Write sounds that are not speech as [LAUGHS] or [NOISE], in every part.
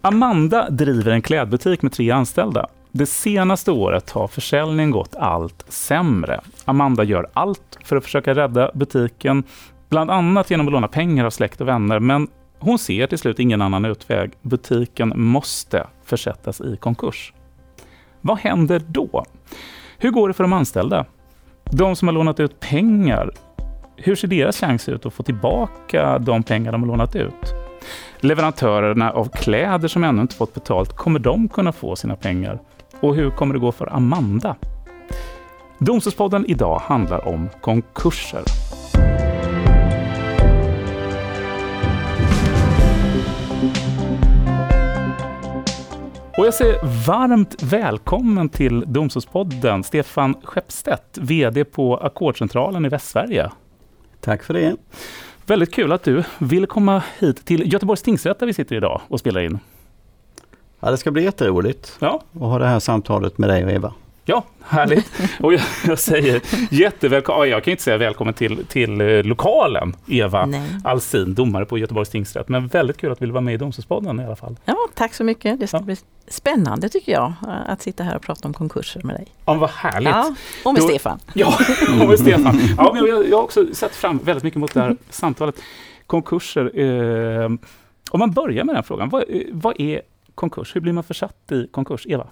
Amanda driver en klädbutik med tre anställda. Det senaste året har försäljningen gått allt sämre. Amanda gör allt för att försöka rädda butiken, bland annat genom att låna pengar av släkt och vänner, men hon ser till slut ingen annan utväg. Butiken måste försättas i konkurs. Vad händer då? Hur går det för de anställda? De som har lånat ut pengar, hur ser deras chans ut att få tillbaka de pengar de har lånat ut? Leverantörerna av kläder som ännu inte fått betalt, kommer de kunna få sina pengar? Och hur kommer det gå för Amanda? Domstolspodden idag handlar om konkurser. Och jag säger varmt välkommen till Domstolspodden, Stefan Skeppstedt, VD på Akkordcentralen i Västsverige. Tack för det. Väldigt kul att du vill komma hit till Göteborgs tingsrätt där vi sitter idag och spelar in. Ja, det ska bli jätteroligt ja. att ha det här samtalet med dig och Eva. Ja, härligt. [LAUGHS] Och jag, jag säger jättevälkommen, jag kan inte säga välkommen till, till eh, lokalen, Eva Nej. Alsin, domare på Göteborgs tingsrätt. Men väldigt kul att du vill vara med i Domstolspodden i alla fall. Ja, tack så mycket. Det ska ja. bli spännande tycker jag, att sitta här och prata om konkurser med dig. Ja, vad härligt. Ja, och med Då, Stefan. [LAUGHS] Ja, och med Stefan. Ja, men jag, jag har också sett fram väldigt mycket mot det här samtalet. Konkurser. Eh, om man börjar med den frågan, vad, eh, vad är konkurs? Hur blir man försatt i konkurs? Eva?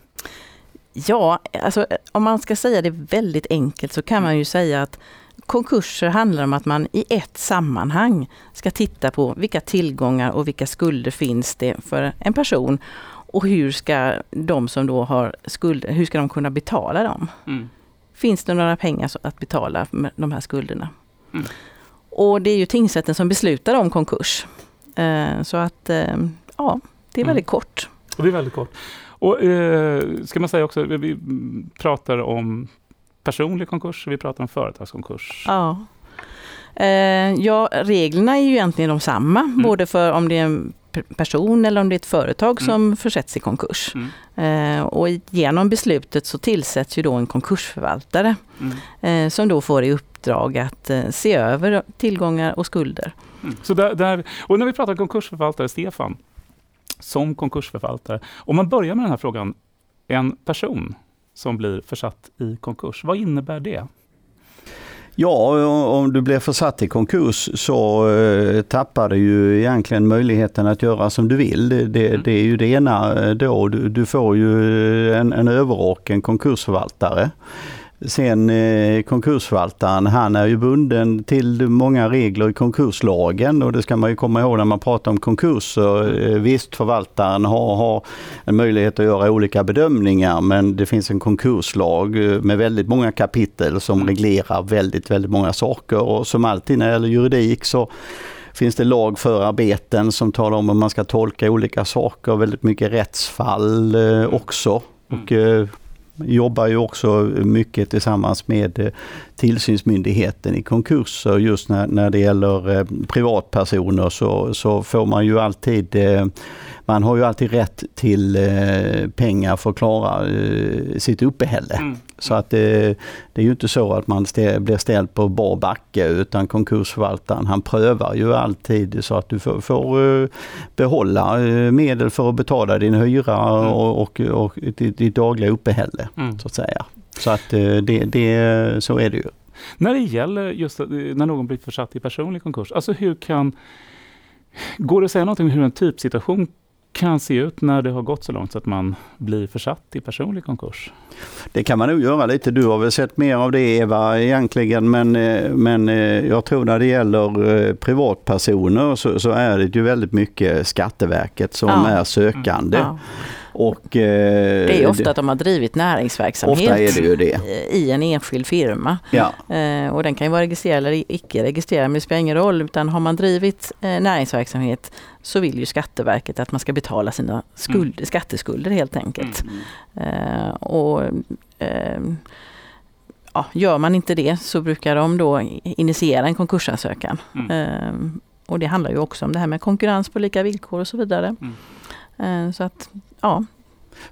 Ja, alltså om man ska säga det väldigt enkelt så kan man ju säga att konkurser handlar om att man i ett sammanhang ska titta på vilka tillgångar och vilka skulder finns det för en person och hur ska de som då har skulder, hur ska de kunna betala dem? Mm. Finns det några pengar att betala med de här skulderna? Mm. Och det är ju tingsrätten som beslutar om konkurs. Eh, så att eh, ja, det är väldigt mm. kort. det är väldigt kort. Och eh, ska man säga också, vi pratar om personlig konkurs, vi pratar om företagskonkurs. Ja. Eh, ja, reglerna är ju egentligen de samma, mm. både för om det är en person eller om det är ett företag mm. som försätts i konkurs. Mm. Eh, och genom beslutet så tillsätts ju då en konkursförvaltare mm. eh, som då får i uppdrag att eh, se över tillgångar och skulder. Mm. Så där, där, och när vi pratar konkursförvaltare, Stefan, som konkursförvaltare. Om man börjar med den här frågan, en person som blir försatt i konkurs, vad innebär det? Ja, om du blir försatt i konkurs så eh, tappar du ju egentligen möjligheten att göra som du vill. Det, mm. det är ju det ena eh, då. Du, du får ju en, en överrock, en konkursförvaltare. Sen eh, konkursförvaltaren, han är ju bunden till många regler i konkurslagen och det ska man ju komma ihåg när man pratar om konkurser. Eh, visst, förvaltaren har, har en möjlighet att göra olika bedömningar men det finns en konkurslag eh, med väldigt många kapitel som mm. reglerar väldigt, väldigt många saker och som alltid när det gäller juridik så finns det lagförarbeten som talar om hur man ska tolka olika saker, väldigt mycket rättsfall eh, också. Mm. Och, eh, jobbar ju också mycket tillsammans med eh, tillsynsmyndigheten i konkurser. Just när, när det gäller eh, privatpersoner så, så får man ju alltid eh, man har ju alltid rätt till pengar för att klara sitt uppehälle. Mm. Så att det, det, är ju inte så att man stä, blir ställd på bar backe utan konkursförvaltaren han prövar ju alltid så att du får, får behålla medel för att betala din hyra mm. och, och, och ditt, ditt dagliga uppehälle. Mm. Så att säga. Så att det, det, så är det ju. När det gäller just när någon blir försatt i personlig konkurs, alltså hur kan Går det att säga någonting om hur en typsituation kan se ut när det har gått så långt så att man blir försatt i personlig konkurs? Det kan man nog göra lite. Du har väl sett mer av det Eva egentligen men, eh, men eh, jag tror när det gäller eh, privatpersoner så, så är det ju väldigt mycket Skatteverket som ja. är sökande. Ja. Och, eh, det är ofta att de har drivit näringsverksamhet i en enskild firma. Ja. Eh, och den kan ju vara registrerad eller icke registrerad, men det spelar ingen roll. Utan har man drivit eh, näringsverksamhet så vill ju Skatteverket att man ska betala sina skuld, mm. skatteskulder helt enkelt. Mm. Eh, och eh, ja, Gör man inte det så brukar de då initiera en konkursansökan. Mm. Eh, och det handlar ju också om det här med konkurrens på lika villkor och så vidare. Mm. Så att ja,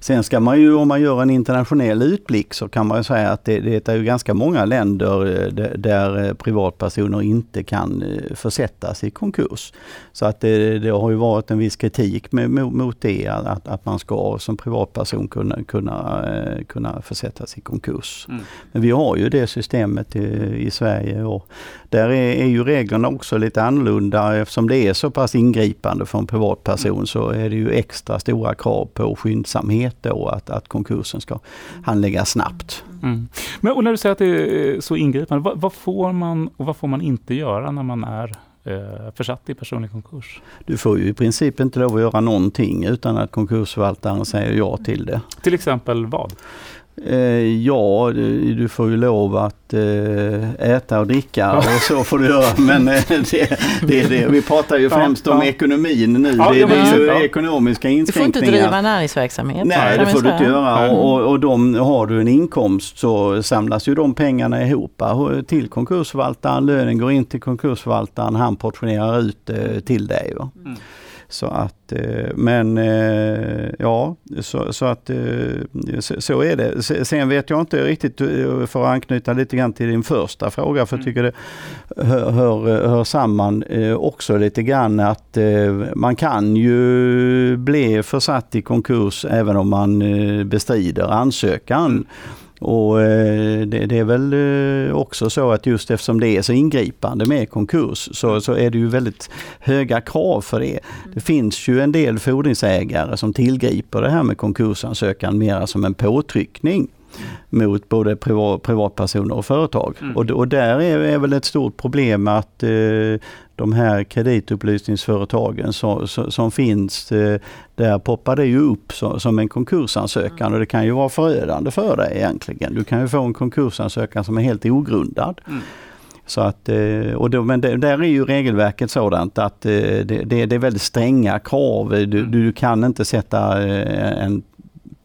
Sen ska man ju, om man gör en internationell utblick, så kan man ju säga att det, det är ganska många länder där, där privatpersoner inte kan försättas i konkurs. Så att det, det har ju varit en viss kritik med, mot, mot det, att, att man ska som privatperson kunna, kunna, kunna försättas i konkurs. Mm. Men vi har ju det systemet i, i Sverige och där är, är, ju reglerna också lite annorlunda eftersom det är så pass ingripande för en privatperson mm. så är det ju extra stora krav på skyndsamhet då att, att konkursen ska handläggas snabbt. Mm. Men och när du säger att det är så ingripande, vad, vad, får man och vad får man inte göra när man är eh, försatt i personlig konkurs? Du får ju i princip inte lov att göra någonting utan att konkursförvaltaren säger ja till det. Till exempel vad? Eh, ja, du får ju lov att eh, äta och dricka och så får du göra. Men eh, det, det är det. Vi pratar ju främst om ekonomin nu. det, det är ju ekonomiska inskränkningar. Du får inte driva näringsverksamhet. Nej, det får du inte göra. Och, och de, har du en inkomst så samlas ju de pengarna ihop till konkursförvaltaren. Lönen går in till konkursförvaltaren. Han portionerar ut till dig. Mm. Så att, eh, men eh, ja, så, så att eh, så är det. Sen vet jag inte riktigt, för att anknyta lite grann till din första fråga, för jag tycker det hör, hör, hör samman också lite grann att man kan ju bli försatt i konkurs även om man bestrider ansökan. Och det, det, är väl också så att just eftersom det är så ingripande med konkurs så, så är det ju väldigt höga krav för det. Det finns ju en del fordringsägare som tillgriper det här med konkursansökan mera som en påtryckning mot både privatpersoner och företag. Mm. Och, och, där är, är väl ett stort problem att eh, de här kreditupplysningsföretagen så, som finns, eh, där poppar det ju upp som en konkursansökan mm. och det kan ju vara förödande för dig egentligen. Du kan ju få en konkursansökan som är helt ogrundad. Mm. Så att, eh, och då, men där är ju regelverket sådant att eh, det, det, det är väldigt stränga krav. Du, mm. du kan inte sätta en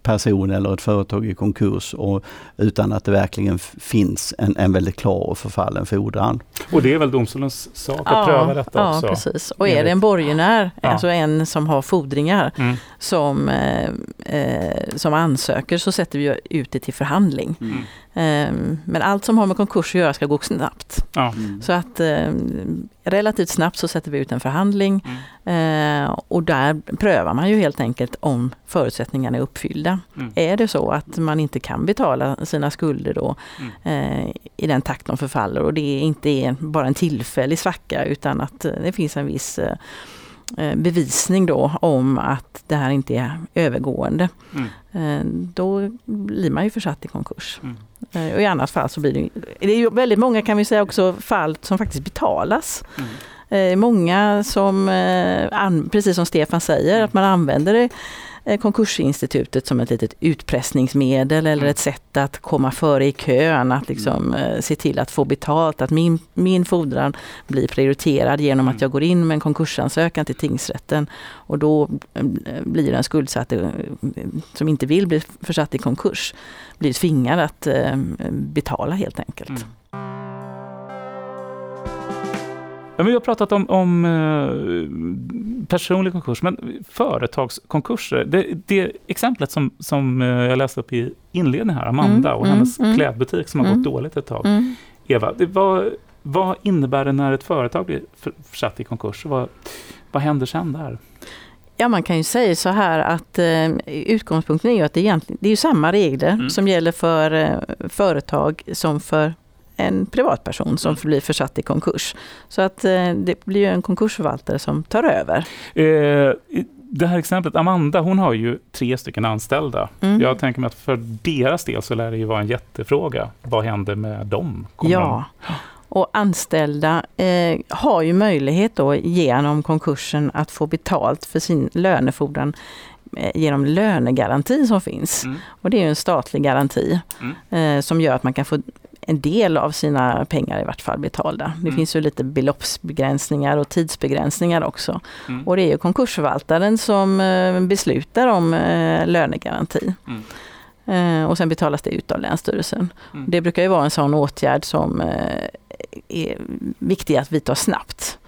person eller ett företag i konkurs och, utan att det verkligen finns en, en väldigt klar och förfallen fordran. Och det är väl domstolens sak att ja, pröva detta ja, också? Ja, precis. Och är det en borgenär, ja. alltså en som har fordringar, mm. som, eh, eh, som ansöker så sätter vi ut det till förhandling. Mm. Eh, men allt som har med konkurs att göra ska gå snabbt. Ja. Mm. Så att eh, relativt snabbt så sätter vi ut en förhandling mm. eh, och där prövar man ju helt enkelt om förutsättningarna är uppfyllda. Mm. Är det så att man inte kan betala sina skulder då mm. eh, i den takt de förfaller och det inte är bara en tillfällig svacka utan att eh, det finns en viss bevisning då om att det här inte är övergående. Mm. Då blir man ju försatt i konkurs. Mm. Och I annat fall så blir det, det är ju väldigt många kan vi säga också fall som faktiskt betalas. Mm. Många som, precis som Stefan säger, att man använder det Eh, konkursinstitutet som ett litet utpressningsmedel eller mm. ett sätt att komma före i kön, att liksom mm. Eh, se till att få betalt, att min, min fordran blir prioriterad genom att mm. jag går in med en konkursansökan till tingsrätten och då eh, blir den skuldsatte som inte vill bli försatt i konkurs, blir tvingad att betala helt enkelt. Mm. Ja, vi har pratat om, om eh, personlig konkurs, men företagskonkurser. Det, det exemplet som, som eh, jag läste upp i inledningen här, Amanda mm, och hennes mm, klädbutik som har gått mm. dåligt ett tag. Mm. Eva, var, vad innebär det när ett företag blir försatt i konkurs? Vad, vad händer sen där? Ja, man kan ju säga så här att eh, utgångspunkten är ju att det, egentligen, det är samma regler mm. som gäller för eh, företag som för en privatperson som mm. blir försatt i konkurs. Så att eh, det blir en konkursförvaltare som tar över. Eh, det här exemplet, Amanda, hon har ju tre stycken anställda. Mm. Jag tänker mig att för deras del så lär det ju vara en jättefråga. Vad händer med dem? Kommer ja. De... Och anställda eh, har ju möjlighet då genom konkursen att få betalt för sin lönefordran genom lönegaranti som finns. Mm. Och det är en statlig garanti mm. eh, som gör att man kan få en del av sina pengar i vart fall betalda. Det mm. finns ju lite beloppsbegränsningar och tidsbegränsningar också. Mm. Och det är ju konkursförvaltaren som eh, beslutar om eh, lönegaranti. Mm. Eh, och sen betalas det ut av Länsstyrelsen. Mm. Det brukar ju vara en sån åtgärd som är viktig att vidta snabbt.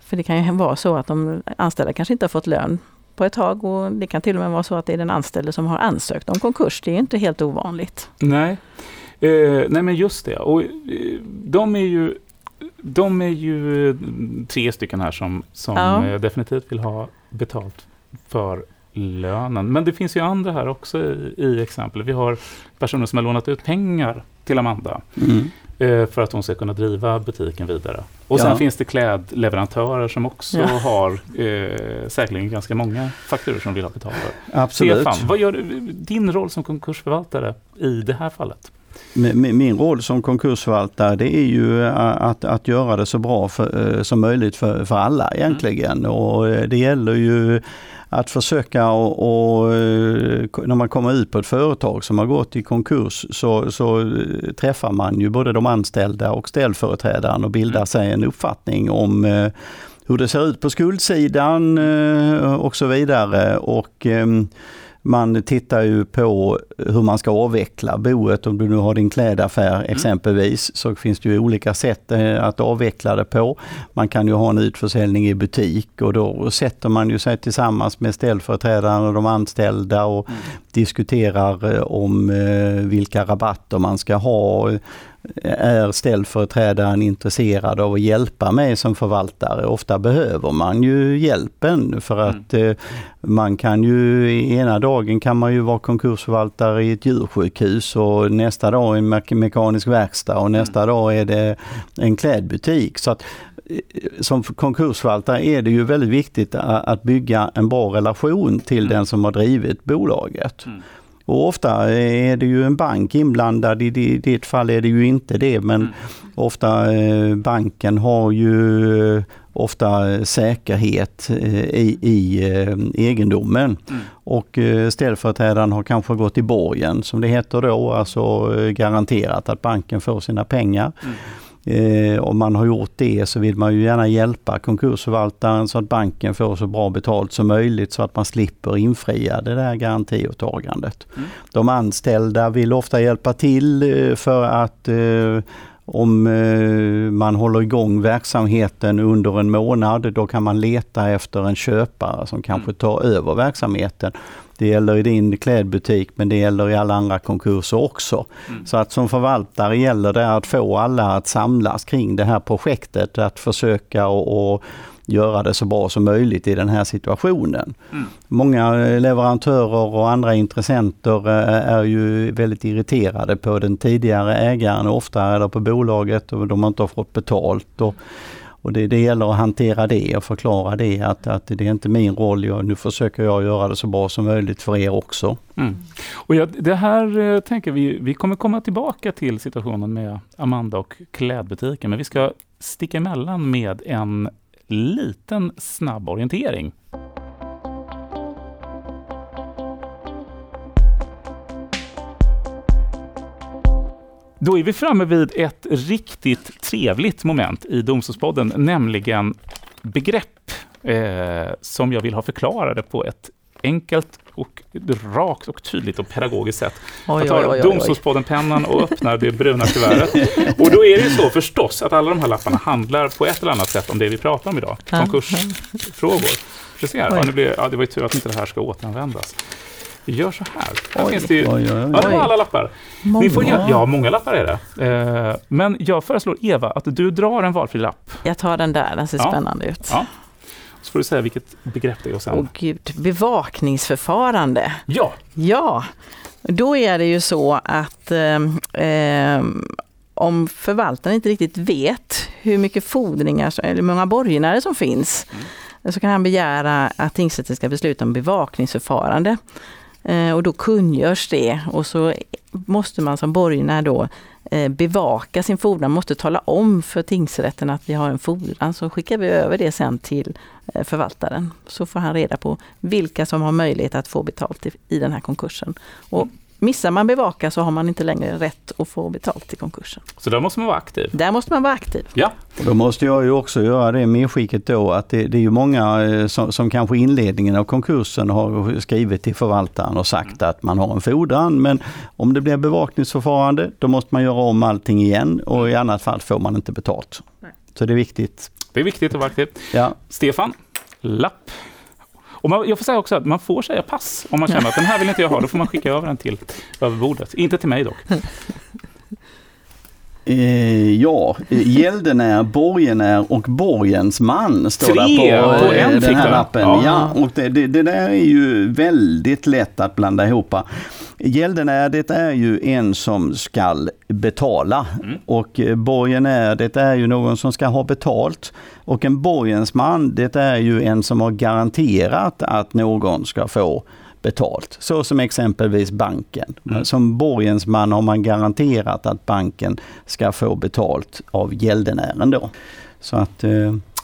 För det kan ju vara så att de anställda kanske inte har fått lön på ett tag och det kan till och med vara så att det är den anställde som har ansökt om konkurs. Det är inte helt ovanligt. Nej, eh, nej men just det. Och, eh, de är ju de är ju tre stycken här som, som ja. Eh, definitivt vill ha betalt för lönen. Men det finns ju andra här också i, i exempel. Vi har personer som har lånat ut pengar till Amanda. Mm. Eh, för att hon ska kunna driva butiken vidare. Och ja. sen finns det klädleverantörer som också ja. har eh, säkerligen ganska många fakturor som vill ha betalt Absolut. Stefan, vad gör din roll som konkursförvaltare i det här fallet? Min roll som konkursförvaltare det är ju att, att göra det så bra för, eh, som möjligt för, för alla egentligen. Mm. Och eh, det gäller ju att försöka och, och, eh, när man kommer ut på ett företag som har gått i konkurs så, så träffar man ju både de anställda och ställföreträdaren och bildar mm. sig en uppfattning om hur det ser ut på skuldsidan och så vidare. Och ehm, man tittar ju på hur man ska avveckla boet. Om du nu har din klädaffär mm. exempelvis så finns det ju olika sätt eh, att avveckla det på. Man kan ju ha en utförsäljning i butik och då sätter man ju sig tillsammans med ställföreträdaren och de anställda och mm. diskuterar eh, om eh, vilka rabatter man ska ha är ställföreträdaren intresserad av att hjälpa mig som förvaltare. Ofta behöver man ju hjälpen för mm. att mm. man kan ju, ena dagen kan man ju vara konkursförvaltare i ett djursjukhus och nästa dag en me mekanisk verkstad och nästa mm. dag är det en klädbutik. Så att, eh, som konkursförvaltare är det ju väldigt viktigt att bygga en bra relation till mm. den som har drivit bolaget. Och ofta är det ju en bank inblandad, i ditt fall är det ju inte det men mm. ofta eh, banken har ju eh, ofta säkerhet eh, i, i egendomen. Mm. Och ställföreträdaren har kanske gått i borgen som det heter då, alltså garanterat att banken får sina pengar. Mm. Eh, om man har gjort det så vill man ju gärna hjälpa konkursförvaltaren så att banken får så bra betalt som möjligt så att man slipper infria det där garantiåtagandet. Mm. De anställda vill ofta hjälpa till eh, för att eh, om eh, man håller igång verksamheten under en månad, då kan man leta efter en köpare som kanske mm. tar över verksamheten. Det gäller i din klädbutik men det gäller i alla andra konkurser också. Mm. Så att som förvaltare gäller det att få alla att samlas kring det här projektet, att försöka och, och göra det så bra som möjligt i den här situationen. Mm. Många leverantörer och andra intressenter eh, är ju väldigt irriterade på den tidigare ägaren, ofta det på bolaget och de har inte fått betalt. Och, och det, det gäller att hantera det och förklara det att, att det är inte min roll, jag, nu försöker jag göra det så bra som möjligt för er också. Mm. Och ja, det här eh, tänker vi, vi kommer komma tillbaka till situationen med Amanda och klädbutiken, men vi ska sticka emellan med en liten snabb orientering. Då är vi framme vid ett riktigt trevligt moment i Domstolspodden, nämligen begrepp eh, som jag vill ha förklarade på ett enkelt och rakt och tydligt och pedagogiskt sätt. Oj, jag tar Domstolspodden-pennan och öppnar det bruna kuvertet. Och då är det ju så förstås att alla de här lapparna handlar på ett eller annat sätt om det vi pratar om idag. Konkursfrågor. Du ser, ja, nu blir, ja, det var ju tur att inte det här ska återanvändas. Vi gör så här. Här oj, finns det ju, oj, oj, oj. Ja, det var alla lappar. Många. Ni får, ja, många lappar är det. Eh, men jag föreslår Eva att du drar en valfri lapp. Jag tar den där, den ser ja. spännande ut. Ja. Så får du säga vilket begrepp det är. Och sen... Åh gud, bevakningsförfarande. Ja. Ja, då är det ju så att eh, eh, om förvaltaren inte riktigt vet hur mycket fordringar, eller hur många borgenärer som finns, mm. så kan han begära att tingsrätten ska besluta om bevakningsförfarande. Eh, och då kungörs det och så måste man som borgenär då eh, bevaka sin fordran, måste tala om för tingsrätten att vi har en fordran, så skickar vi över det sen till eh, förvaltaren. Så får han reda på vilka som har möjlighet att få betalt i den här konkursen. Och Missar man bevaka så har man inte längre rätt att få betalt i konkursen. Så där måste man vara aktiv? Där måste man vara aktiv. Ja. Och då måste jag ju också göra det medskicket då att det, det är ju många eh, som, som kanske i inledningen av konkursen har skrivit till förvaltaren och sagt mm. att man har en fordran. Men om det blir bevakningsförfarande då måste man göra om allting igen och i annat fall får man inte betalt. Nej. Så det är viktigt. Det är viktigt att vara aktiv. Ja. Stefan, lapp och man, jag får säga också att man får säga pass om man känner att den här vill inte jag ha. Då får man skicka över den till över bordet. Inte till mig dock. Eh, ja, [LAUGHS] gäldenär, borgenär och borgensman står Tre det på, på eh, en den här lappen. Ja. Ja. och det, det, det där är ju väldigt lätt att blanda ihop. Gäldenär det är ju en som skall betala Mm. och eh, borgenär det är ju någon som ska ha betalt. Och en borgensman det är ju en som har garanterat att någon ska få betalt. Så som exempelvis banken. Mm. Som borgensman har man garanterat att banken ska få betalt av gäldenären då. Så att, eh,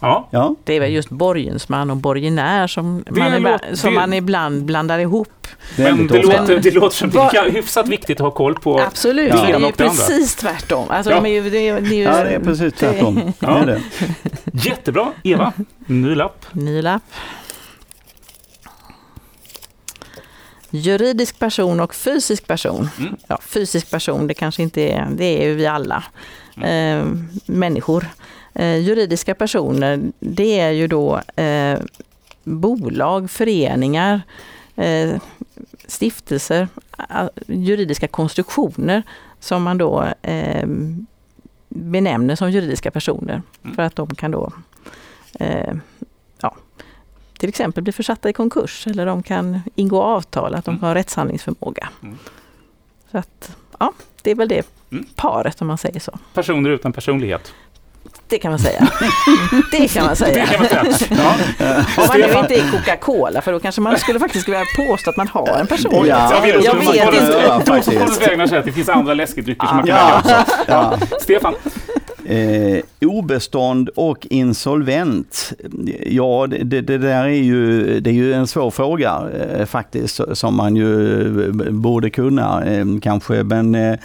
Ja, ja. Det är väl just borgensman och borgenär som, man, ibland, som det- man ibland blandar ihop. men det låter, det låter som det är hyfsat viktigt att ha koll på. Absolut, det det är ju precis tvärtom. Alltså, Ja. de är ju, det, är- det är ju, Ja, det är precis tvärtom. [LAUGHS] Det är det. Jättebra. Eva, ny lapp. Ny lapp. Juridisk person och fysisk person. Mm. Ja, fysisk person, det kanske inte är, det är ju vi alla. Mm. Eh, människor. Eh, juridiska personer, det är ju då eh, bolag, föreningar, eh, stiftelser, juridiska konstruktioner som man då eh, benämner som juridiska personer. Mm. För att de kan då eh, till exempel bli försatta i konkurs eller de kan ingå avtal, att de Mm. har rättshandlingsförmåga. Mm. Så att, ja, det är väl det Mm. paret om man säger så. Personer utan personlighet. Det kan man säga. [LAUGHS] det kan man Det säga. kan man säga. Ja. Om man nu inte är Coca-Cola, för då kanske man skulle faktiskt vilja påstå att man har en person. Ja. Jag vill Jag vet inte. Faktiskt. Stockholms vägnar säga att det finns andra läskedrycker som man kan Ja. välja också. Ja. Stefan, Eh, obestånd och insolvent. Ja, det, det, där är ju, det är ju en svår fråga eh, faktiskt som man ju eh, borde kunna eh, kanske. Men eh,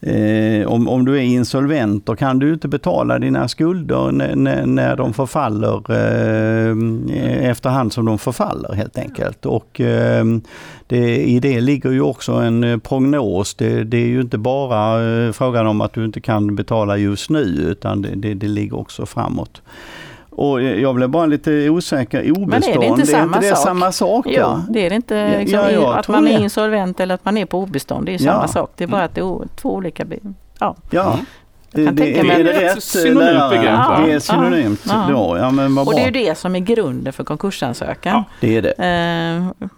eh, om, om du är insolvent då kan du inte betala dina skulder när, när, de förfaller eh, efterhand som de förfaller helt enkelt. Och eh, det, I det ligger ju också en eh, prognos. Det, det är ju inte bara eh, frågan om att du inte kan betala just nu utan det, det, det ligger också framåt. Och jag blev bara lite osäker. Obestånd, inte samma det sak? samma sak? Jo, ja? det är det inte Ja, liksom, ja, jag att man är det. insolvent eller att man är på obestånd. Det är Ja. samma sak. Det är bara att det är o- två olika... Ja, Ja. Kan Det, det, är det Det är rätt synonymt begrepp, va? Det är synonymt Ja. då. Ja, men vad och det är ju det som är grunden för konkursansökan. Ja. Det är det. Eh,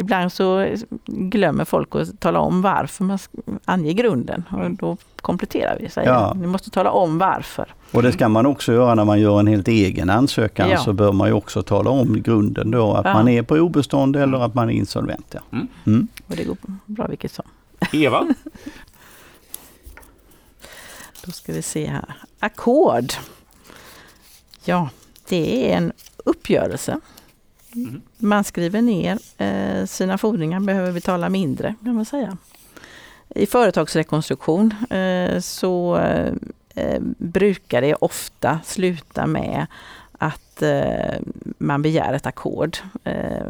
ibland så glömmer folk att tala om varför man anger grunden och då kompletterar vi. Säger Ja. Ni måste tala om varför. Och det ska man också göra när man gör en helt egen ansökan Ja. så bör man ju också tala om grunden då att Ja. man är på obestånd eller att man är insolvent. Ja. Mm. Mm. Och det går bra vilket som. Eva, [LAUGHS] Då ska vi se här. Ackord. Ja, det är en uppgörelse. Mhm. Man skriver ner eh, sina fordringar, behöver betala mindre kan man säga. I företagsrekonstruktion eh, så eh, brukar det ofta sluta med att eh, man begär ett ackord. Eh,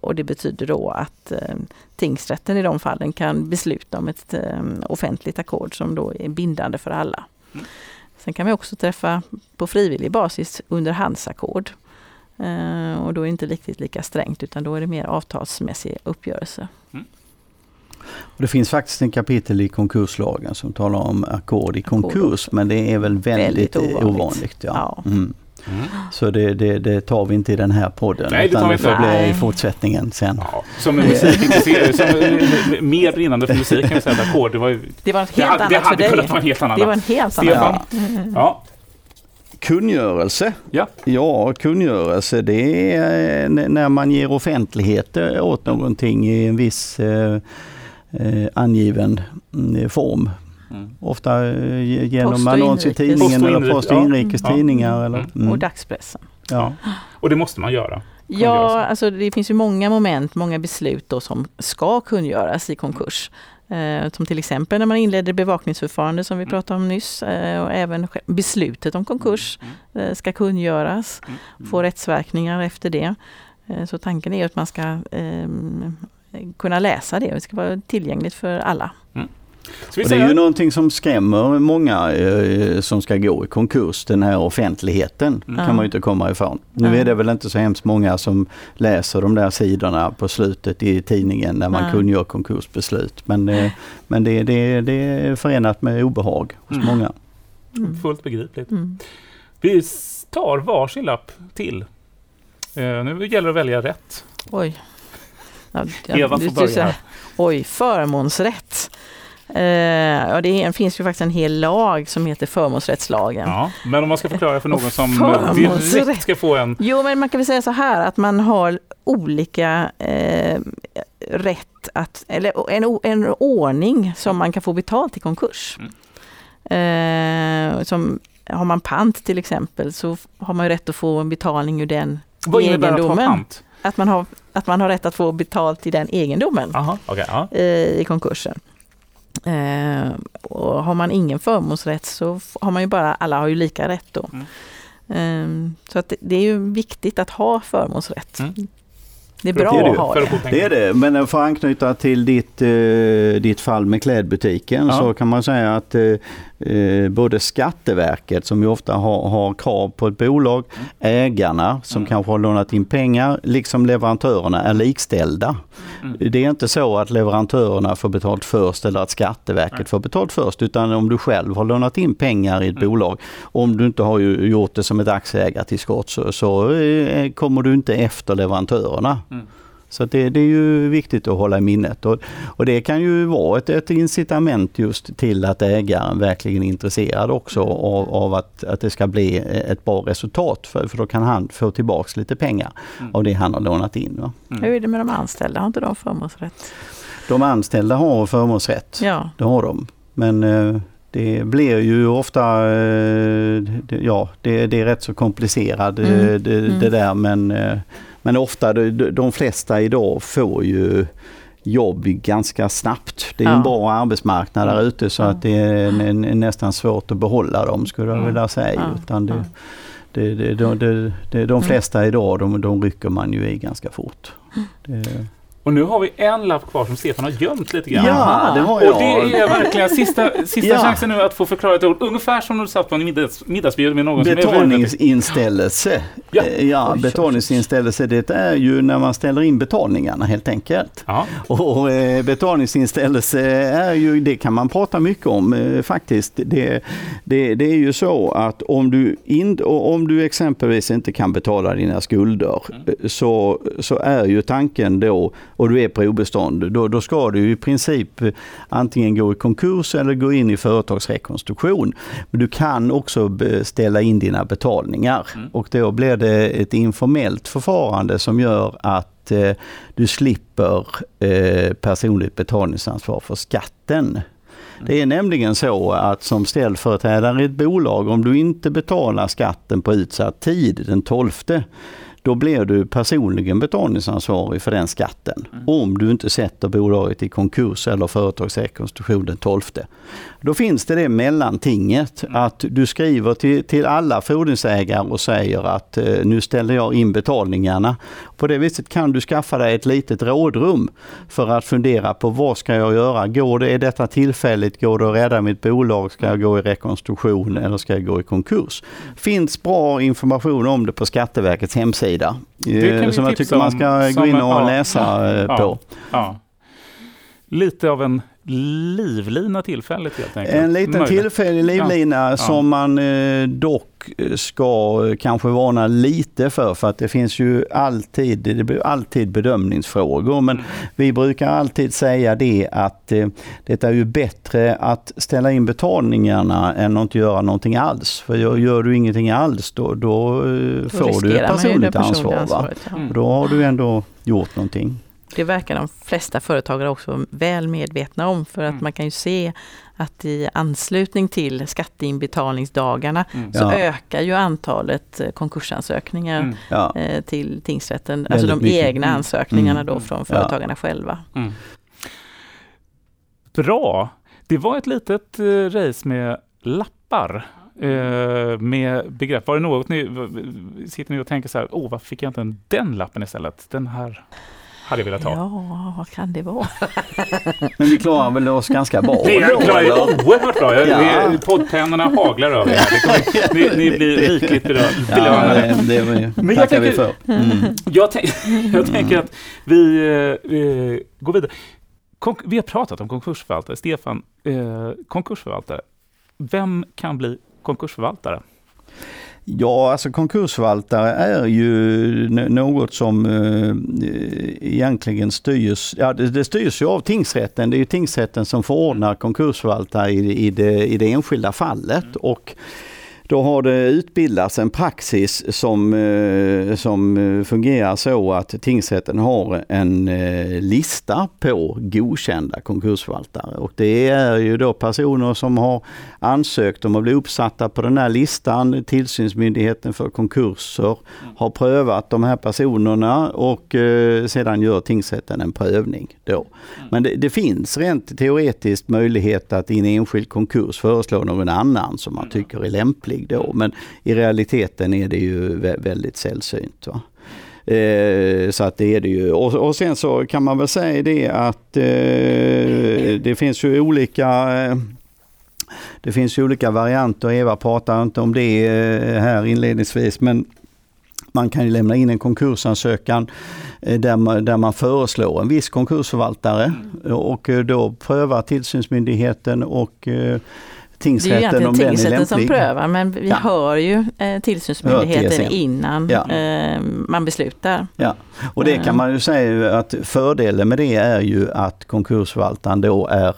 och det betyder då att eh, tingsrätten i de fallen kan besluta om ett offentligt ackord som då är bindande för alla. Mm. Sen kan vi också träffa på frivillig basis underhandsackord. Eh, och då är det inte riktigt lika strängt utan då är det mer avtalsmässig uppgörelse. Och det finns faktiskt en kapitel i konkurslagen som talar om ackord i konkurs men det är väl väldigt, Väldigt ovanligt. ovanligt. ja. Ja. Mm. Så det, det, det tar vi inte i den här podden Nej, det tar utan vi det får inte. bli i fortsättningen sen. ja, som en musikintresserad, [LAUGHS] som eh, mer brinnande för musik kan jag säga att ackord, det var ju... Det var något Det helt hade, det annat för hade dig. kunnat vara en helt annan Det var en helt annan Stefan? Ja, Kungörelse. Ja. ja, kungörelse det är eh, när man ger offentlighet eh, åt någonting i en viss eh, eh, angiven mm, form. Mm. Ofta ge- genom annons i tidningen Post eller post och inrikes, ja. Eller, Mm. mm. Och dagspressen. ja. och det måste man göra. Ja, alltså det finns ju många moment, många beslut då som ska kungöras i konkurs. Eh, som till exempel när man inleder bevakningsförfarande som vi pratade om nyss. Eh, och även beslutet om konkurs Mm. eh, ska kungöras, Mm. få rättsverkningar efter det. Så tanken är att man ska ehm, kunna läsa det, det ska vara tillgängligt för alla. Och det är ju någonting som skrämmer många eh, som ska gå i konkurs, den här offentligheten Mm. kan man ju inte komma ifrån. Nu Nej. är det väl inte så hemskt många som läser de där sidorna på slutet i tidningen när man Nej. kungör konkursbeslut. Men, eh, men det, det, det är förenat med obehag hos Mm. många. Mm. Fullt begripligt. Mm. Vi tar varsin lapp till. Eh, nu gäller det att välja rätt. Oj. Ja, Eva får börja här. Oj, förmånsrätt. Eh, ja, det finns ju faktiskt en hel lag som heter förmånsrättslagen. Ja, men om man ska förklara för någon som Förmånsrätt. direkt ska få en... Jo, men man kan väl säga så här att man har olika eh, rätt att, eller en, en ordning som man kan få betalt i konkurs. Eh, som, har man pant till exempel så har man ju rätt att få en betalning ur den, Vad innebär att ha egendomen. pant? att man har, att man har rätt att få betalt i den egendomen Aha, okej, ja. eh, i konkursen. Eh, och har man ingen förmånsrätt så har man ju bara, alla har ju lika rätt då. Mm. Eh, så att det, det är ju viktigt att ha förmånsrätt. Mm. Det är bra det är det att ha det. Det är det, men för att anknyta till ditt, eh, ditt fall med klädbutiken Ja. så kan man säga att eh, både Skatteverket som ju ofta har, har krav på ett bolag, ägarna som Mm. kanske har lånat in pengar, liksom leverantörerna är likställda. Mm. Det är inte så att leverantörerna får betalt först eller att Skatteverket får betalt först utan om du själv har lånat in pengar i ett Mm. bolag, om du inte har gjort det som ett aktieägartillskott så, så eh, kommer du inte efter leverantörerna. Mm. Så att det, det är ju viktigt att hålla i minnet. Och, och det kan ju vara ett, ett incitament just till att ägaren verkligen är intresserad också av, av att, att det ska bli ett bra resultat. För, för då kan han få tillbaks lite pengar Mm. av det han har lånat in. Va? Hur är det med de anställda? Har inte de förmånsrätt? De anställda har förmånsrätt, Ja, det har de. Men eh, det blir ju ofta, eh, det, ja det, det är rätt så komplicerat eh, Mm, det, mm. det där men, men ofta, de, flesta idag får ju jobb ganska snabbt. Det är Ja. en bra arbetsmarknad där ute så att det är nästan svårt att behålla dem skulle jag Mm. vilja säga. Utan det, ja. det, det, de, de flesta idag de, de rycker man ju i ganska fort. Det, Och nu har vi en lapp kvar som Stefan har gömt lite grann. ja, det har Och jag. det är verkligen sista, sista Ja. chansen nu att få förklara ett ord. Ungefär som när du satt på en middags, middagsbjud med någon som är väldigt... Betalningsinställelse. Ja. Eh, ja betalningsinställelse det är ju när man ställer in betalningarna helt enkelt. Ja. Och eh, betalningsinställelse är ju, det kan man prata mycket om eh, faktiskt. Det, det, det är ju så att om du, in, och om du exempelvis inte kan betala dina skulder eh, så, så är ju tanken då, och du är på obestånd, då, då ska du i princip antingen gå i konkurs eller gå in i företagsrekonstruktion. Men du kan också ställa in dina betalningar Mm. och då blir det ett informellt förfarande som gör att eh, du slipper eh, personligt betalningsansvar för skatten. Det är nämligen så att som ställföreträdare i ett bolag, om du inte betalar skatten på utsatt tid, den 12, då blir du personligen betalningsansvarig för den skatten. Om du inte sätter bolaget i konkurs eller företagsrekonstruktion den 12. Då finns det det mellantinget att du skriver till, till alla fordringsägare och säger att eh, nu ställer jag in betalningarna. På det viset kan du skaffa dig ett litet rådrum för att fundera på vad ska jag göra? Går det, är detta tillfälligt? Går det att rädda mitt bolag? Ska jag gå i rekonstruktion eller ska jag gå i konkurs? Finns bra information om det på Skatteverkets hemsida. Det kan eh, Som jag tycker man ska gå in och läsa eh, ja, på. Ja. Lite av en livlina tillfälligt helt enkelt. En liten Möjligt. tillfällig livlina som man eh, dock ska eh, kanske varna lite för för att det finns ju alltid, det blir alltid bedömningsfrågor men Mm. vi brukar alltid säga det att eh, det är ju bättre att ställa in betalningarna än att inte göra någonting alls. För gör, gör du ingenting alls då, då, eh, då får du ett personligt ansvar. Va? Ja. Då har du ändå gjort någonting. Det verkar de flesta företagare också väl medvetna om för att Mm. man kan ju se att i anslutning till skatteinbetalningsdagarna Mm. så Ja. ökar ju antalet eh, konkursansökningar Mm. Ja. eh, till tingsrätten. Alltså Väldigt de mycket. egna Mm. ansökningarna Mm. då från företagarna själva. Mm. Bra. Det var ett litet eh, race med lappar. Med begrepp. Var det något ni, sitter ni och tänker så här, åh, varför fick jag inte en den lappen istället? Den här. Hade jag velat ha. Ja, vad kan det vara? [LAUGHS] Men vi klarar väl oss ganska bra? Det är, då, klarar oerhört bra. Ja. vi- Poddpennorna haglar över er. Kommer, ni, ni blir rikligt belö- Ja, belönade. det, det Men jag tackar vi tänker- för. Mm. Jag, tänk, [LAUGHS] jag tänker att vi eh, går vidare. Konk- vi har pratat om konkursförvaltare. Stefan, eh, konkursförvaltare. Vem kan bli konkursförvaltare? Ja, alltså konkursförvaltare är ju något som eh, egentligen styrs, ja det, det styrs ju av tingsrätten. Det är ju tingsrätten som förordnar konkursförvaltare i, i, det, i det enskilda fallet. Och då har det utbildats en praxis som, eh, som fungerar så att tingsrätten har en eh, lista på godkända konkursförvaltare. Och det är ju då personer som har ansökt om att bli uppsatta på den här listan. Tillsynsmyndigheten för konkurser har prövat de här personerna och eh, sedan gör tingsrätten en prövning. Då. Men det, det finns rent teoretiskt möjlighet att i en enskild konkurs föreslå någon annan som man tycker är lämplig då. Men i realiteten är det ju vä- väldigt sällsynt. Va? Eh, så att det är det ju. Och, och sen så kan man väl säga det att eh, det finns ju olika eh, det finns ju olika varianter. Eva pratar inte om det eh, här inledningsvis men man kan ju lämna in en konkursansökan eh, där man, där man föreslår en viss konkursförvaltare och eh, då prövar tillsynsmyndigheten och eh, Det är ju tingsrätten om den är tingsrätten som lämplig. prövar men vi Ja. hör ju eh, tillsynsmyndigheten TSN. innan Ja. eh, man beslutar. Ja, och det kan man ju säga att fördelen med det är ju att konkursförvaltaren då är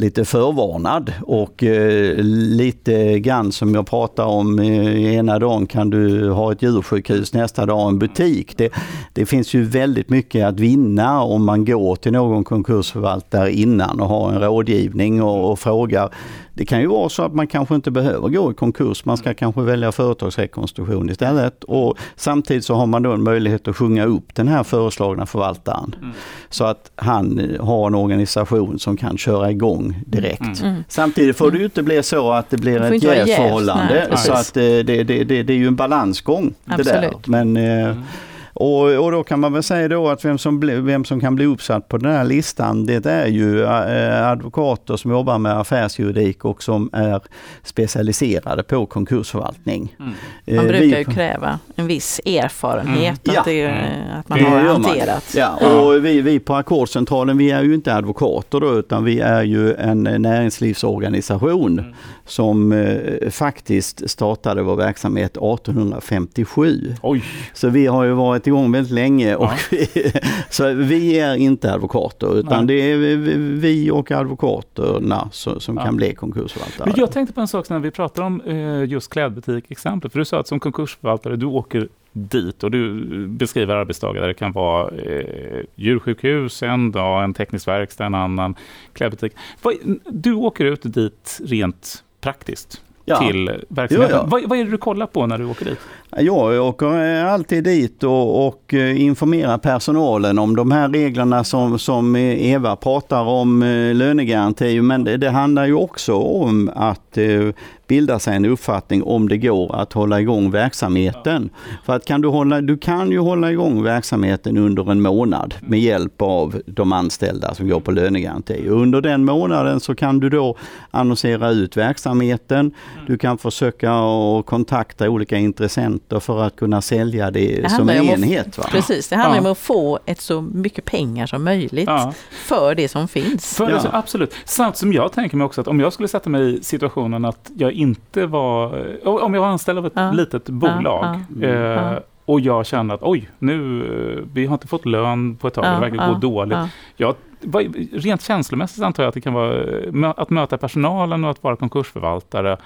lite förvarnad och eh, lite grann som jag pratar om eh, ena dagen kan du ha ett djursjukhus, nästa dag en butik. Det, det finns ju väldigt mycket att vinna om man går till någon konkursförvaltare innan och har en rådgivning och, och frågar. Det kan ju vara så att man kanske inte behöver gå i konkurs, man ska kanske välja företagsrekonstruktion istället och samtidigt så har man då en möjlighet att sjunga upp den här föreslagna förvaltaren. Så att han har en organisation som kan köra igång direkt. Mm. Samtidigt får det ju inte bli så att det blir Det ett jävsförhållande. Så att eh, det, det, det, det är ju en balansgång det där. Absolut. Men, eh, och, och då kan man väl säga då att vem som, bli, vem som kan bli uppsatt på den här listan det är ju eh, advokater som jobbar med affärsjuridik och som är specialiserade på konkursförvaltning. Mm. Eh, Man brukar ju kräva en viss erfarenhet Mm. att, det, Ja. att man Det har man. hanterat. Ja, och vi, vi på Ackordscentralen vi är ju inte advokater då utan vi är ju en eh, näringslivsorganisation Mm. Som eh, faktiskt startade vår verksamhet 1857. Oj, Så vi har ju varit igång väldigt länge och Ja. [LAUGHS] vi, så vi är inte advokater utan Nej. det är vi- och advokaterna som, som Ja. kan bli konkursförvaltare. Men jag tänkte på en sak när vi pratade om eh, just klädbutik-exemplet. För du sa att som konkursförvaltare, du åker dit och du beskriver arbetsdagar där det kan vara eh, djursjukhus en dag, en teknisk verkstad en annan, klädbutik. Du åker ut dit rent praktiskt Ja. till verksamheten. Jo, ja. Vad, vad är det du kollar på när du åker dit? Jag åker eh, alltid dit och, och eh, informerar personalen om de här reglerna som, som eh, Eva pratar om, lönegaranti. Men det, det handlar ju också om att bilda sig en uppfattning om det går att hålla igång verksamheten. För att kan du, hålla, du kan ju hålla igång verksamheten under en månad med hjälp av de anställda som går på lönegaranti. Under den månaden så kan du då annonsera ut verksamheten. Du kan försöka kontakta olika intressenter för att kunna sälja det, Det som en om enhet. Va? Precis, det handlar Ja. om att få ett så mycket pengar som möjligt Ja. för det som finns. För, Ja. absolut. Samt som jag tänker mig också att om jag skulle sätta mig i situationen att jag inte var, om jag var anställd av ett Ja. litet bolag ja, eh, ja. och jag kände att oj, nu, eh, vi har inte fått lön på ett tag, det verkar gå dåligt. ja. Jag, rent känslomässigt antar jag att det kan vara eh, att möta personalen och att vara konkursförvaltare.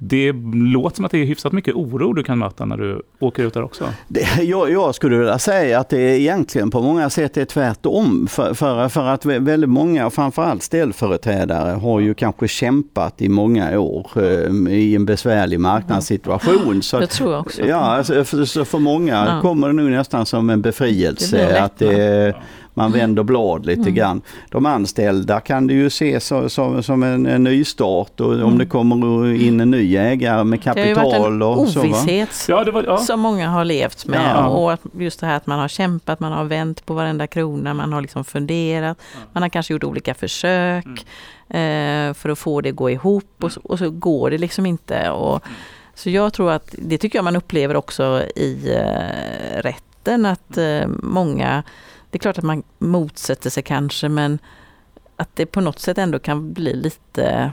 Det låter som att det är hyfsat mycket oro du kan möta när du åker ut där också. Det, jag, jag skulle vilja säga att det egentligen på många sätt är tvärtom. För, för, för att vä- väldigt många, framförallt ställföreträdare, har ju kanske kämpat i många år eh, i en besvärlig marknadssituation. Så Det att, tror jag också. ja, alltså, för, så för många Ja. kommer det nu nästan som en Det befrielse. lätt, att det, man vänder blad lite Mm. grann. De anställda kan du ju se så, så, som en, en nystart och om Mm. det kommer in en ny ägare med Det har ju varit kapital en och så. Va? ovisshet Ja, det var, ja. som många har levt med. Ja. Och att just det här att man har kämpat, man har vänt på varenda krona, man har liksom funderat. Man har kanske gjort olika försök eh, för att få det att gå ihop och så, och så går det liksom inte. Och, så jag tror att det tycker jag man upplever också i eh, rätten att eh, många, det är klart att man motsätter sig kanske men att det på något sätt ändå kan bli lite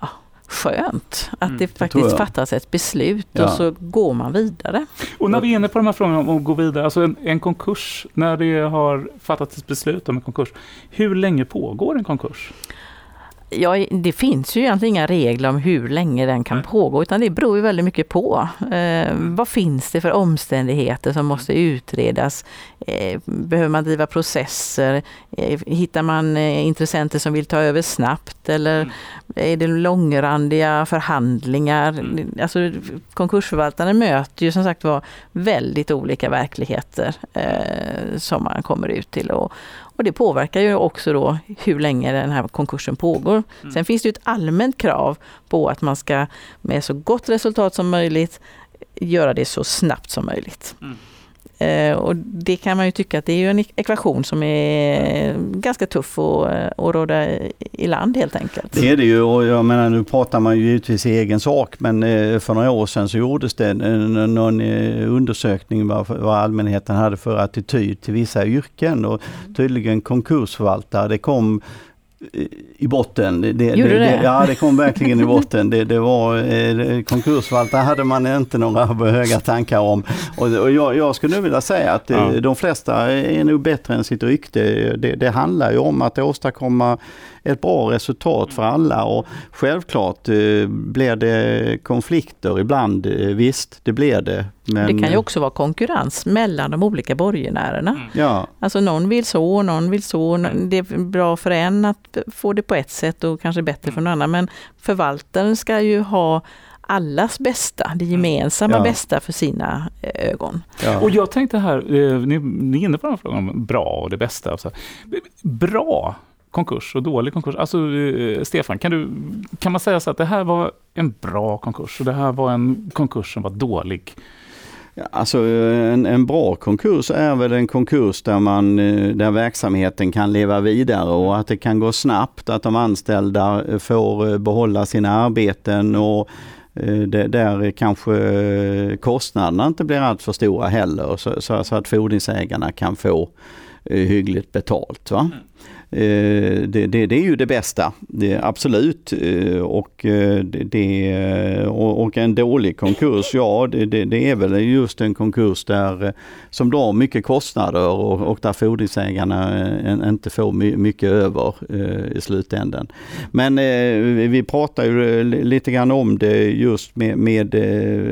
ja, skönt att Mm, det faktiskt fattas ett beslut Ja. och så går man vidare. Och när vi är inne på de här frågorna om att gå vidare, alltså en, en konkurs, när det har fattats ett beslut om en konkurs, hur länge pågår en konkurs? Ja, det finns ju egentligen inga regler om hur länge den kan pågå utan det beror ju väldigt mycket på. Eh, vad finns det för omständigheter som måste utredas? Eh, behöver man driva processer? Eh, hittar man eh, intressenter som vill ta över snabbt eller Mm. är det långrandiga förhandlingar? Mm. Alltså, konkursförvaltaren möter ju som sagt var väldigt olika verkligheter eh, som man kommer ut till. Och, och det påverkar ju också då hur länge den här konkursen pågår. Mm. Sen finns det ju ett allmänt krav på att man ska med så gott resultat som möjligt göra det så snabbt som möjligt. Mm. Eh, och det kan man ju tycka att det är en ekvation som är ganska tuff att, eh, att råda i- land helt enkelt. Det är det ju och jag menar nu pratar man ju givetvis i egen sak men eh, för några år sedan så gjordes det någon undersökning vad, vad allmänheten hade för attityd till vissa yrken och tydligen konkursförvaltare det kom i botten. Det, det, Gjorde det? Ja, det kom [LAUGHS] verkligen i botten. Det, det var eh, konkursförvaltare hade man inte några höga tankar om. Och, och jag, jag skulle nu vilja säga att eh, Ja. de flesta är nog bättre än sitt rykte. Det, det handlar ju om att åstadkomma ett bra resultat för alla och självklart eh, blir det konflikter ibland. Eh, visst, det blir det. Men, det kan ju också vara konkurrens mellan de olika borgenärerna. Ja, Alltså någon vill så, och någon vill så. Det är bra för en att få det på ett sätt och kanske bättre för någon annan. Men förvaltaren ska ju ha allas bästa, det gemensamma Ja. bästa för sina eh, ögon. ja. Och jag tänkte här, eh, ni, ni är inne på den frågan om bra och det bästa. och Så. Bra konkurs och dålig konkurs. Alltså eh, Stefan, kan, du, kan man säga så att det här var en bra konkurs och det här var en konkurs som var dålig? Ja, Alltså eh, en, en bra konkurs är väl en konkurs där, man, eh, där verksamheten kan leva vidare och att det kan gå snabbt, att de anställda eh, får behålla sina arbeten och det, där kanske kostnaderna inte blir allt för stora heller så, så, så att fordringsägarna kan få hyggligt betalt. Va? Mm. Eh, det, det, det är ju det bästa, det, absolut. Eh, och, eh, det, och, en dålig konkurs, ja det, det, det är väl just en konkurs där, som drar mycket kostnader och, och där fordringsägarna inte får mycket över i slutändan. Men vi pratar ju lite grann om det just med, med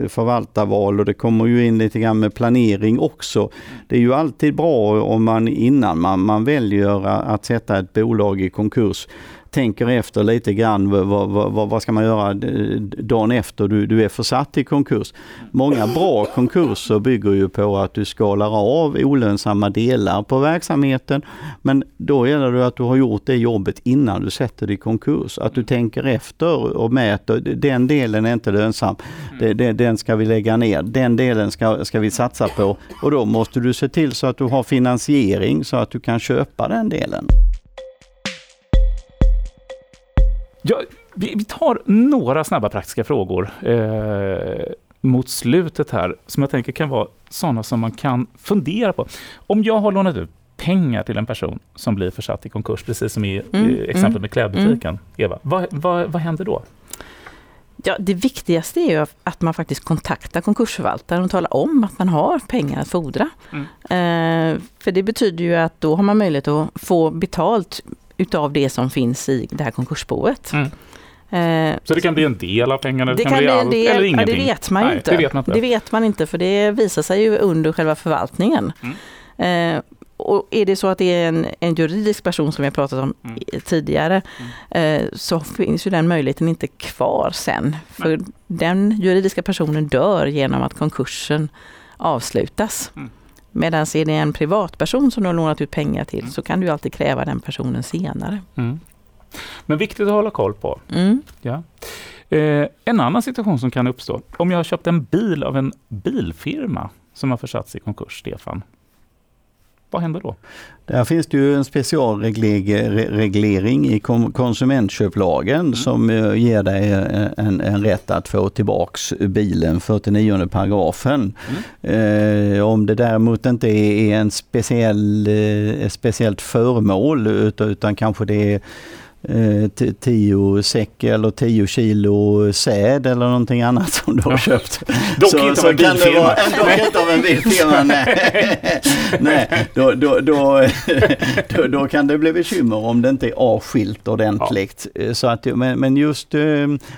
förvaltarval och det kommer ju in lite grann med planering också. Det är ju alltid bra om man innan man, man väljer att sätta ett bolag i konkurs. Tänker efter lite grann vad, vad, vad, ska man göra eh, dagen efter? Du, du är försatt i konkurs. Många bra konkurser bygger ju på att du skalar av olönsamma delar på verksamheten. Men då gäller det att du har gjort det jobbet innan du sätter dig i konkurs. Att du tänker efter och mäter, den delen är inte lönsam, det, den ska vi lägga ner, den delen ska, ska vi satsa på. Och då måste du se till så att du har finansiering så att du kan köpa den delen. Ja, vi, vi tar några snabba praktiska frågor eh, mot slutet här som jag tänker kan vara sådana som man kan fundera på. Om jag har lånat ut pengar till en person som blir försatt i konkurs, precis som i Mm, eh, exemplet mm, med klädbutiken, Eva, vad, vad, vad händer då? Ja, det viktigaste är ju att man faktiskt kontaktar konkursförvaltaren och talar om att man har pengar att fordra. Eh, för det betyder ju att då har man möjlighet att få betalt utav det som finns i det här konkursboet. Mm. Eh, Så det kan bli en del av pengarna, det, det kan, kan bli en allt del, eller ja, ingenting. det vet man Nej, inte. Det vet man inte. Det vet man inte för det visar sig ju under själva förvaltningen. Mm. Eh, och är det så att det är en, en juridisk person som vi har pratat om Mm. tidigare eh, så finns ju den möjligheten inte kvar sen. För den juridiska personen dör genom att konkursen avslutas. Mm. Medan är det en privatperson som du har lånat ut pengar till så kan du alltid kräva den personen senare. Mm. Men viktigt att hålla koll på. Mm. Ja. Eh, en annan situation som kan uppstå, om jag har köpt en bil av en bilfirma som har försatts i konkurs, Stefan. Vad händer då? Där finns det ju en specialreglering i konsumentköplagen mm. som eh, ger dig en, en, rätt att få tillbaks bilen, 49 paragrafen. Mm. Eh, om det däremot inte är en speciell, eh, speciellt föremål utan, utan kanske det är eh, tio säck eller tio kilo säd eller någonting annat som du har ja. köpt. [LAUGHS] Dock så, inte av en bilfirma. Dock inte av en bilfirma, nej. [LAUGHS] nej då, då, då, [LAUGHS] då, då, kan det bli bekymmer om det inte är avskilt ordentligt. Ja. Så att, men, men just eh,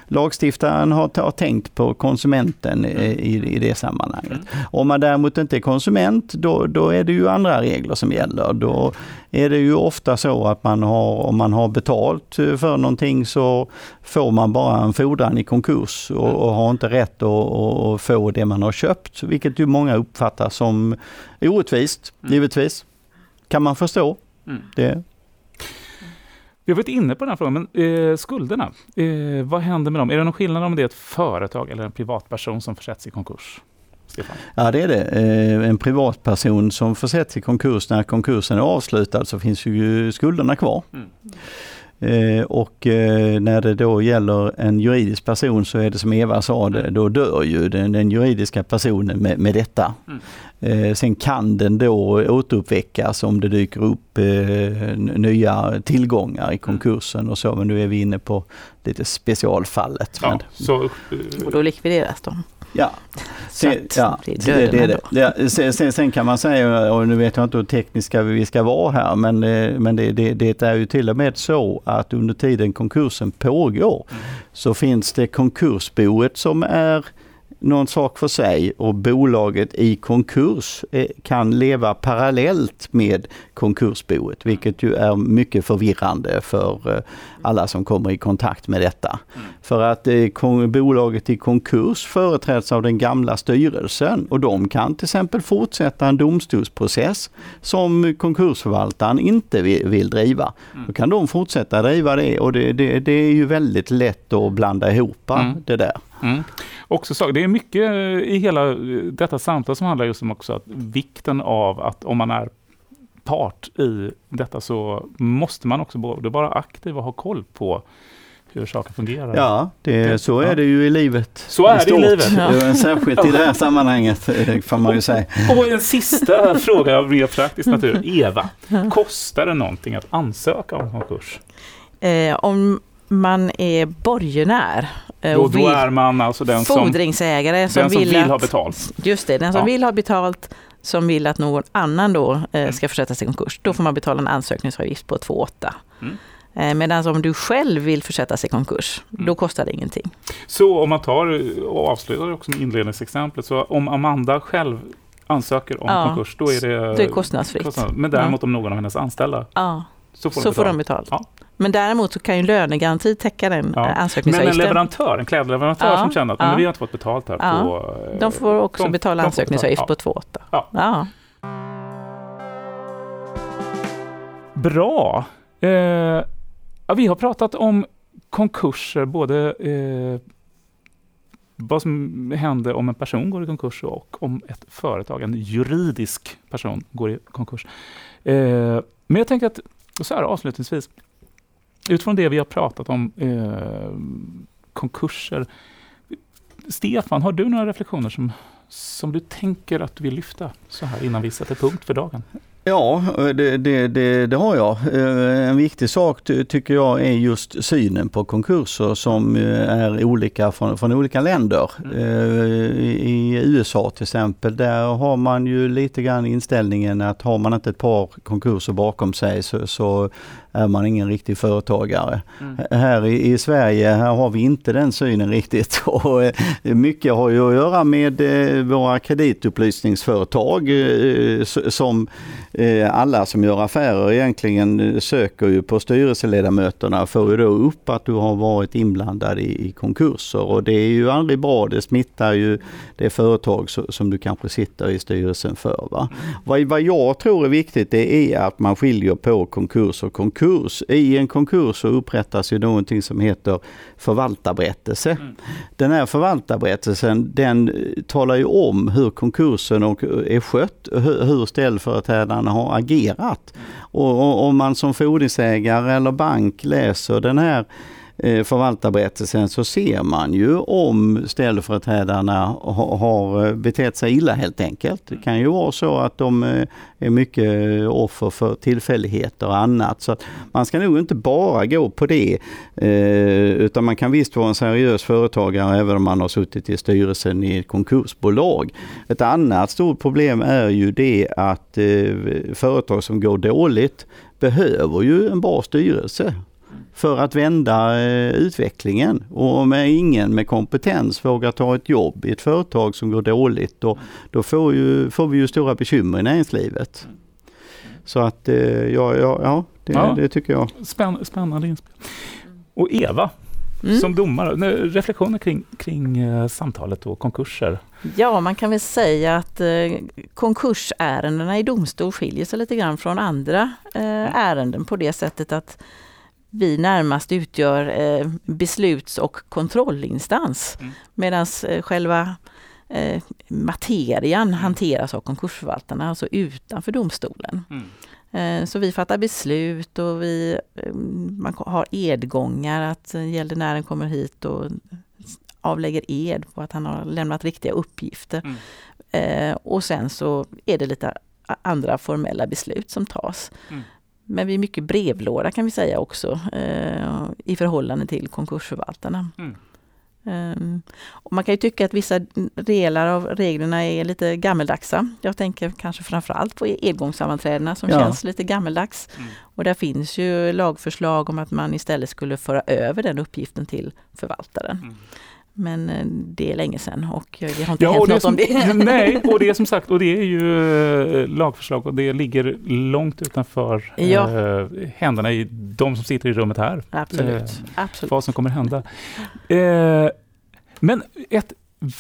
lagstiftaren har, har tänkt på konsumenten mm. i, i det sammanhanget. Mm. Om man däremot inte är konsument, då, då är det ju andra regler som gäller. Då är det ju ofta så att man har, om man har betalt eh, för någonting så får man bara en fordran i konkurs och, mm. och har inte rätt att, att, få det man har köpt, vilket ju många uppfattar som orättvist, mm. givetvis. Kan man förstå. Mm. Det. Vi har varit inne på den här frågan, men eh, skulderna, eh, vad händer med dem? Är det någon skillnad om det är ett företag eller en privatperson som försätts i konkurs? Stefan? Ja det är det. Eh, en privatperson som försätts i konkurs när konkursen är avslutad så finns ju skulderna kvar. Mm. Eh, och eh, när det då gäller en juridisk person så är det som Eva sa, då dör ju den, den juridiska personen med, med detta. Mm. Sen kan den då återuppväckas om det dyker upp nya tillgångar i konkursen och så, men nu är vi inne på lite specialfallet. Ja, så, och då likvideras de? Ja, sen, ja, det, det, det, det. Sen, sen, sen, kan man säga, och nu vet jag inte hur tekniska vi ska vara här, men, eh, men det är ju till och med så att under tiden konkursen pågår mm. så finns det konkursboet som är någon sak för sig och bolaget i konkurs eh, kan leva parallellt med konkursboet, vilket ju är mycket förvirrande för eh, alla som kommer i kontakt med detta. Mm. För att eh, bolaget i konkurs företräds av den gamla styrelsen och de kan till exempel fortsätta en domstolsprocess som konkursförvaltaren inte vill driva. Mm. Då kan de fortsätta driva det och det, det, det är ju väldigt lätt att blanda ihop mm. det där. Mm. Också så, det är mycket i hela detta samtal som handlar just om också att vikten av att om man är part i detta så måste man också både vara aktiv och ha koll på hur saker fungerar. Ja, det, så är det ju i livet. Så är det i livet. Ja. Särskilt i det här sammanhanget eh, får man ju säga. Och en sista fråga av mer praktisk natur. [LAUGHS] Eva, kostar det någonting att ansöka om konkurs? Eh, om man är borgenär. Eh, och då, då är man alltså den som, fordringsägare som, den som vill, vill ha betalt. Just det, den som ja. vill ha betalt som vill att någon annan då eh, mm. ska försättas i konkurs. Då får man betala en ansökningsavgift på 2,8. Mm. Eh, Medan om du själv vill försättas i konkurs, mm. då kostar det ingenting. Så om man tar och avslutar också med inledningsexemplet, så om Amanda själv ansöker om ja, konkurs, då är det, det är kostnadsfritt. Kostnad. Men däremot ja. om någon av hennes anställda, ja. så får de så betalt. Får de betalt. Men däremot så kan ju lönegaranti täcka den ja. ansökningsavgiften. Men en leverantör, en klädleverantör ja. som känner att ja. vi har inte fått betalt här ja. på... De får också de, betala de ansökningsavgift på 2,8. Ja. ja. Bra! Eh, vi har pratat om konkurser, både eh, vad som händer om en person går i konkurs och om ett företag, en juridisk person, går i konkurs. Eh, men jag tänker att, så här avslutningsvis, utifrån det vi har pratat om eh, konkurser. Stefan, har du några reflektioner som, som du tänker att du vill lyfta så här innan vi sätter punkt för dagen? Ja, det, det, det, det, har jag. Eh, en viktig sak tycker jag är just synen på konkurser som eh, är olika från, från olika länder. Mm. Eh, I USA till exempel, där har man ju lite grann inställningen att har man inte ett par konkurser bakom sig så, så är man ingen riktig företagare. Mm. Här i, i, Sverige här har vi inte den synen riktigt. [LAUGHS] Och mycket har ju att göra med våra kreditupplysningsföretag som eh, alla som gör affärer egentligen eh, söker ju på styrelseledamöterna får ju då upp att du har varit inblandad i, i konkurser och det är ju aldrig bra. Det smittar ju det företag som du kanske sitter i styrelsen för. Va? Vad, vad jag tror är viktigt det är att man skiljer på konkurs och konkurs. I en konkurs så upprättas ju någonting som heter förvaltarberättelse. Mm. Den här förvaltarberättelsen den talar ju om hur konkursen är skött, hur ställföreträdarna har agerat. Och om man som fordringsägare eller bank läser den här Eh, Eh, förvaltarberättelsen så ser man ju om ställföreträdarna har eh, betett sig illa helt enkelt. Det kan ju vara så att de eh, är mycket offer för tillfälligheter och annat. Så man ska nog inte bara gå på det utan man kan visst vara en seriös företagare även om man har suttit i styrelsen i ett konkursbolag. Ett annat stort problem är ju det att företag som går dåligt behöver ju en bra styrelse för att vända eh, utvecklingen. Och om ingen med kompetens vågar ta ett jobb i ett företag som går dåligt, då, då får, ju, får vi ju stora bekymmer i näringslivet. Så att eh, ja, ja, ja, det, ja. det tycker jag. Spänn, spännande inspel. Och Eva, Mm. som domare. Reflektioner kring, kring eh, samtalet och konkurser? Ja, man kan väl säga att eh, konkursärendena i domstol skiljer sig lite grann från andra eh, ärenden på det sättet att vi närmast utgör eh, besluts och kontrollinstans. Mm. Medan eh, själva eh, materian mm. hanteras av konkursförvaltarna, alltså utanför domstolen. Mm. Så vi fattar beslut och vi man har edgångar att gäldenären kommer hit och avlägger ed på att han har lämnat riktiga uppgifter. Mm. Eh, och sen så är det lite andra formella beslut som tas. Mm. Men vi är mycket brevlåda kan vi säga också eh, i förhållande till konkursförvaltarna. Mm. Um, och man kan ju tycka att vissa delar av reglerna är lite gammeldagsa. Jag tänker kanske framförallt på edgångssammanträdena som ja. känns lite gammeldags. Mm. Och där finns ju lagförslag om att man istället skulle föra över den uppgiften till förvaltaren. Mm. Men eh, det är länge sedan och det har inte ja, hänt något som, om det. [LAUGHS] Nej, och det är som sagt, och det är ju eh, lagförslag och det ligger långt utanför ja. eh, händerna i de som sitter i rummet här. Absolut. Eh, Absolut. Vad som kommer hända. Eh, men ett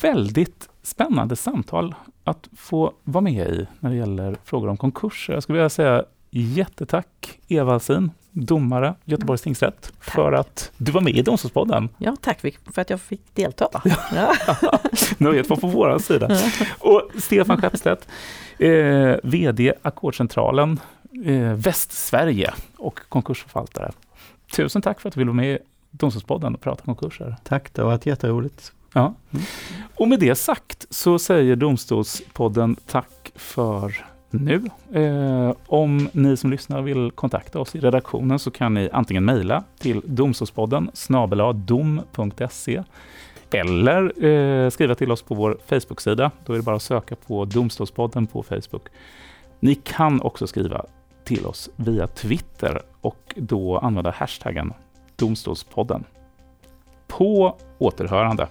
väldigt spännande samtal att få vara med i när det gäller frågor om konkurser. Jag skulle vilja säga jättetack Eva Alsin domare, Göteborgs tingsrätt, tack. för att du var med i Domstolspodden. Ja, tack för att jag fick delta. Ja. [LAUGHS] Nöjet var på vår sida. Och Stefan Skeppstedt, eh, VD Ackordcentralen eh, Västsverige och konkursförvaltare. Tusen tack för att du ville vara med i Domstolspodden och prata konkurser. Tack, det har varit jätteroligt. Ja. Och med det sagt så säger Domstolspodden tack för nu. Eh, om ni som lyssnar vill kontakta oss i redaktionen så kan ni antingen mejla till domstolspodden dom.se eller eh, skriva till oss på vår Facebook-sida. Då är det bara att söka på Domstolspodden på Facebook. Ni kan också skriva till oss via Twitter och då använda hashtaggen Domstolspodden. På återhörande.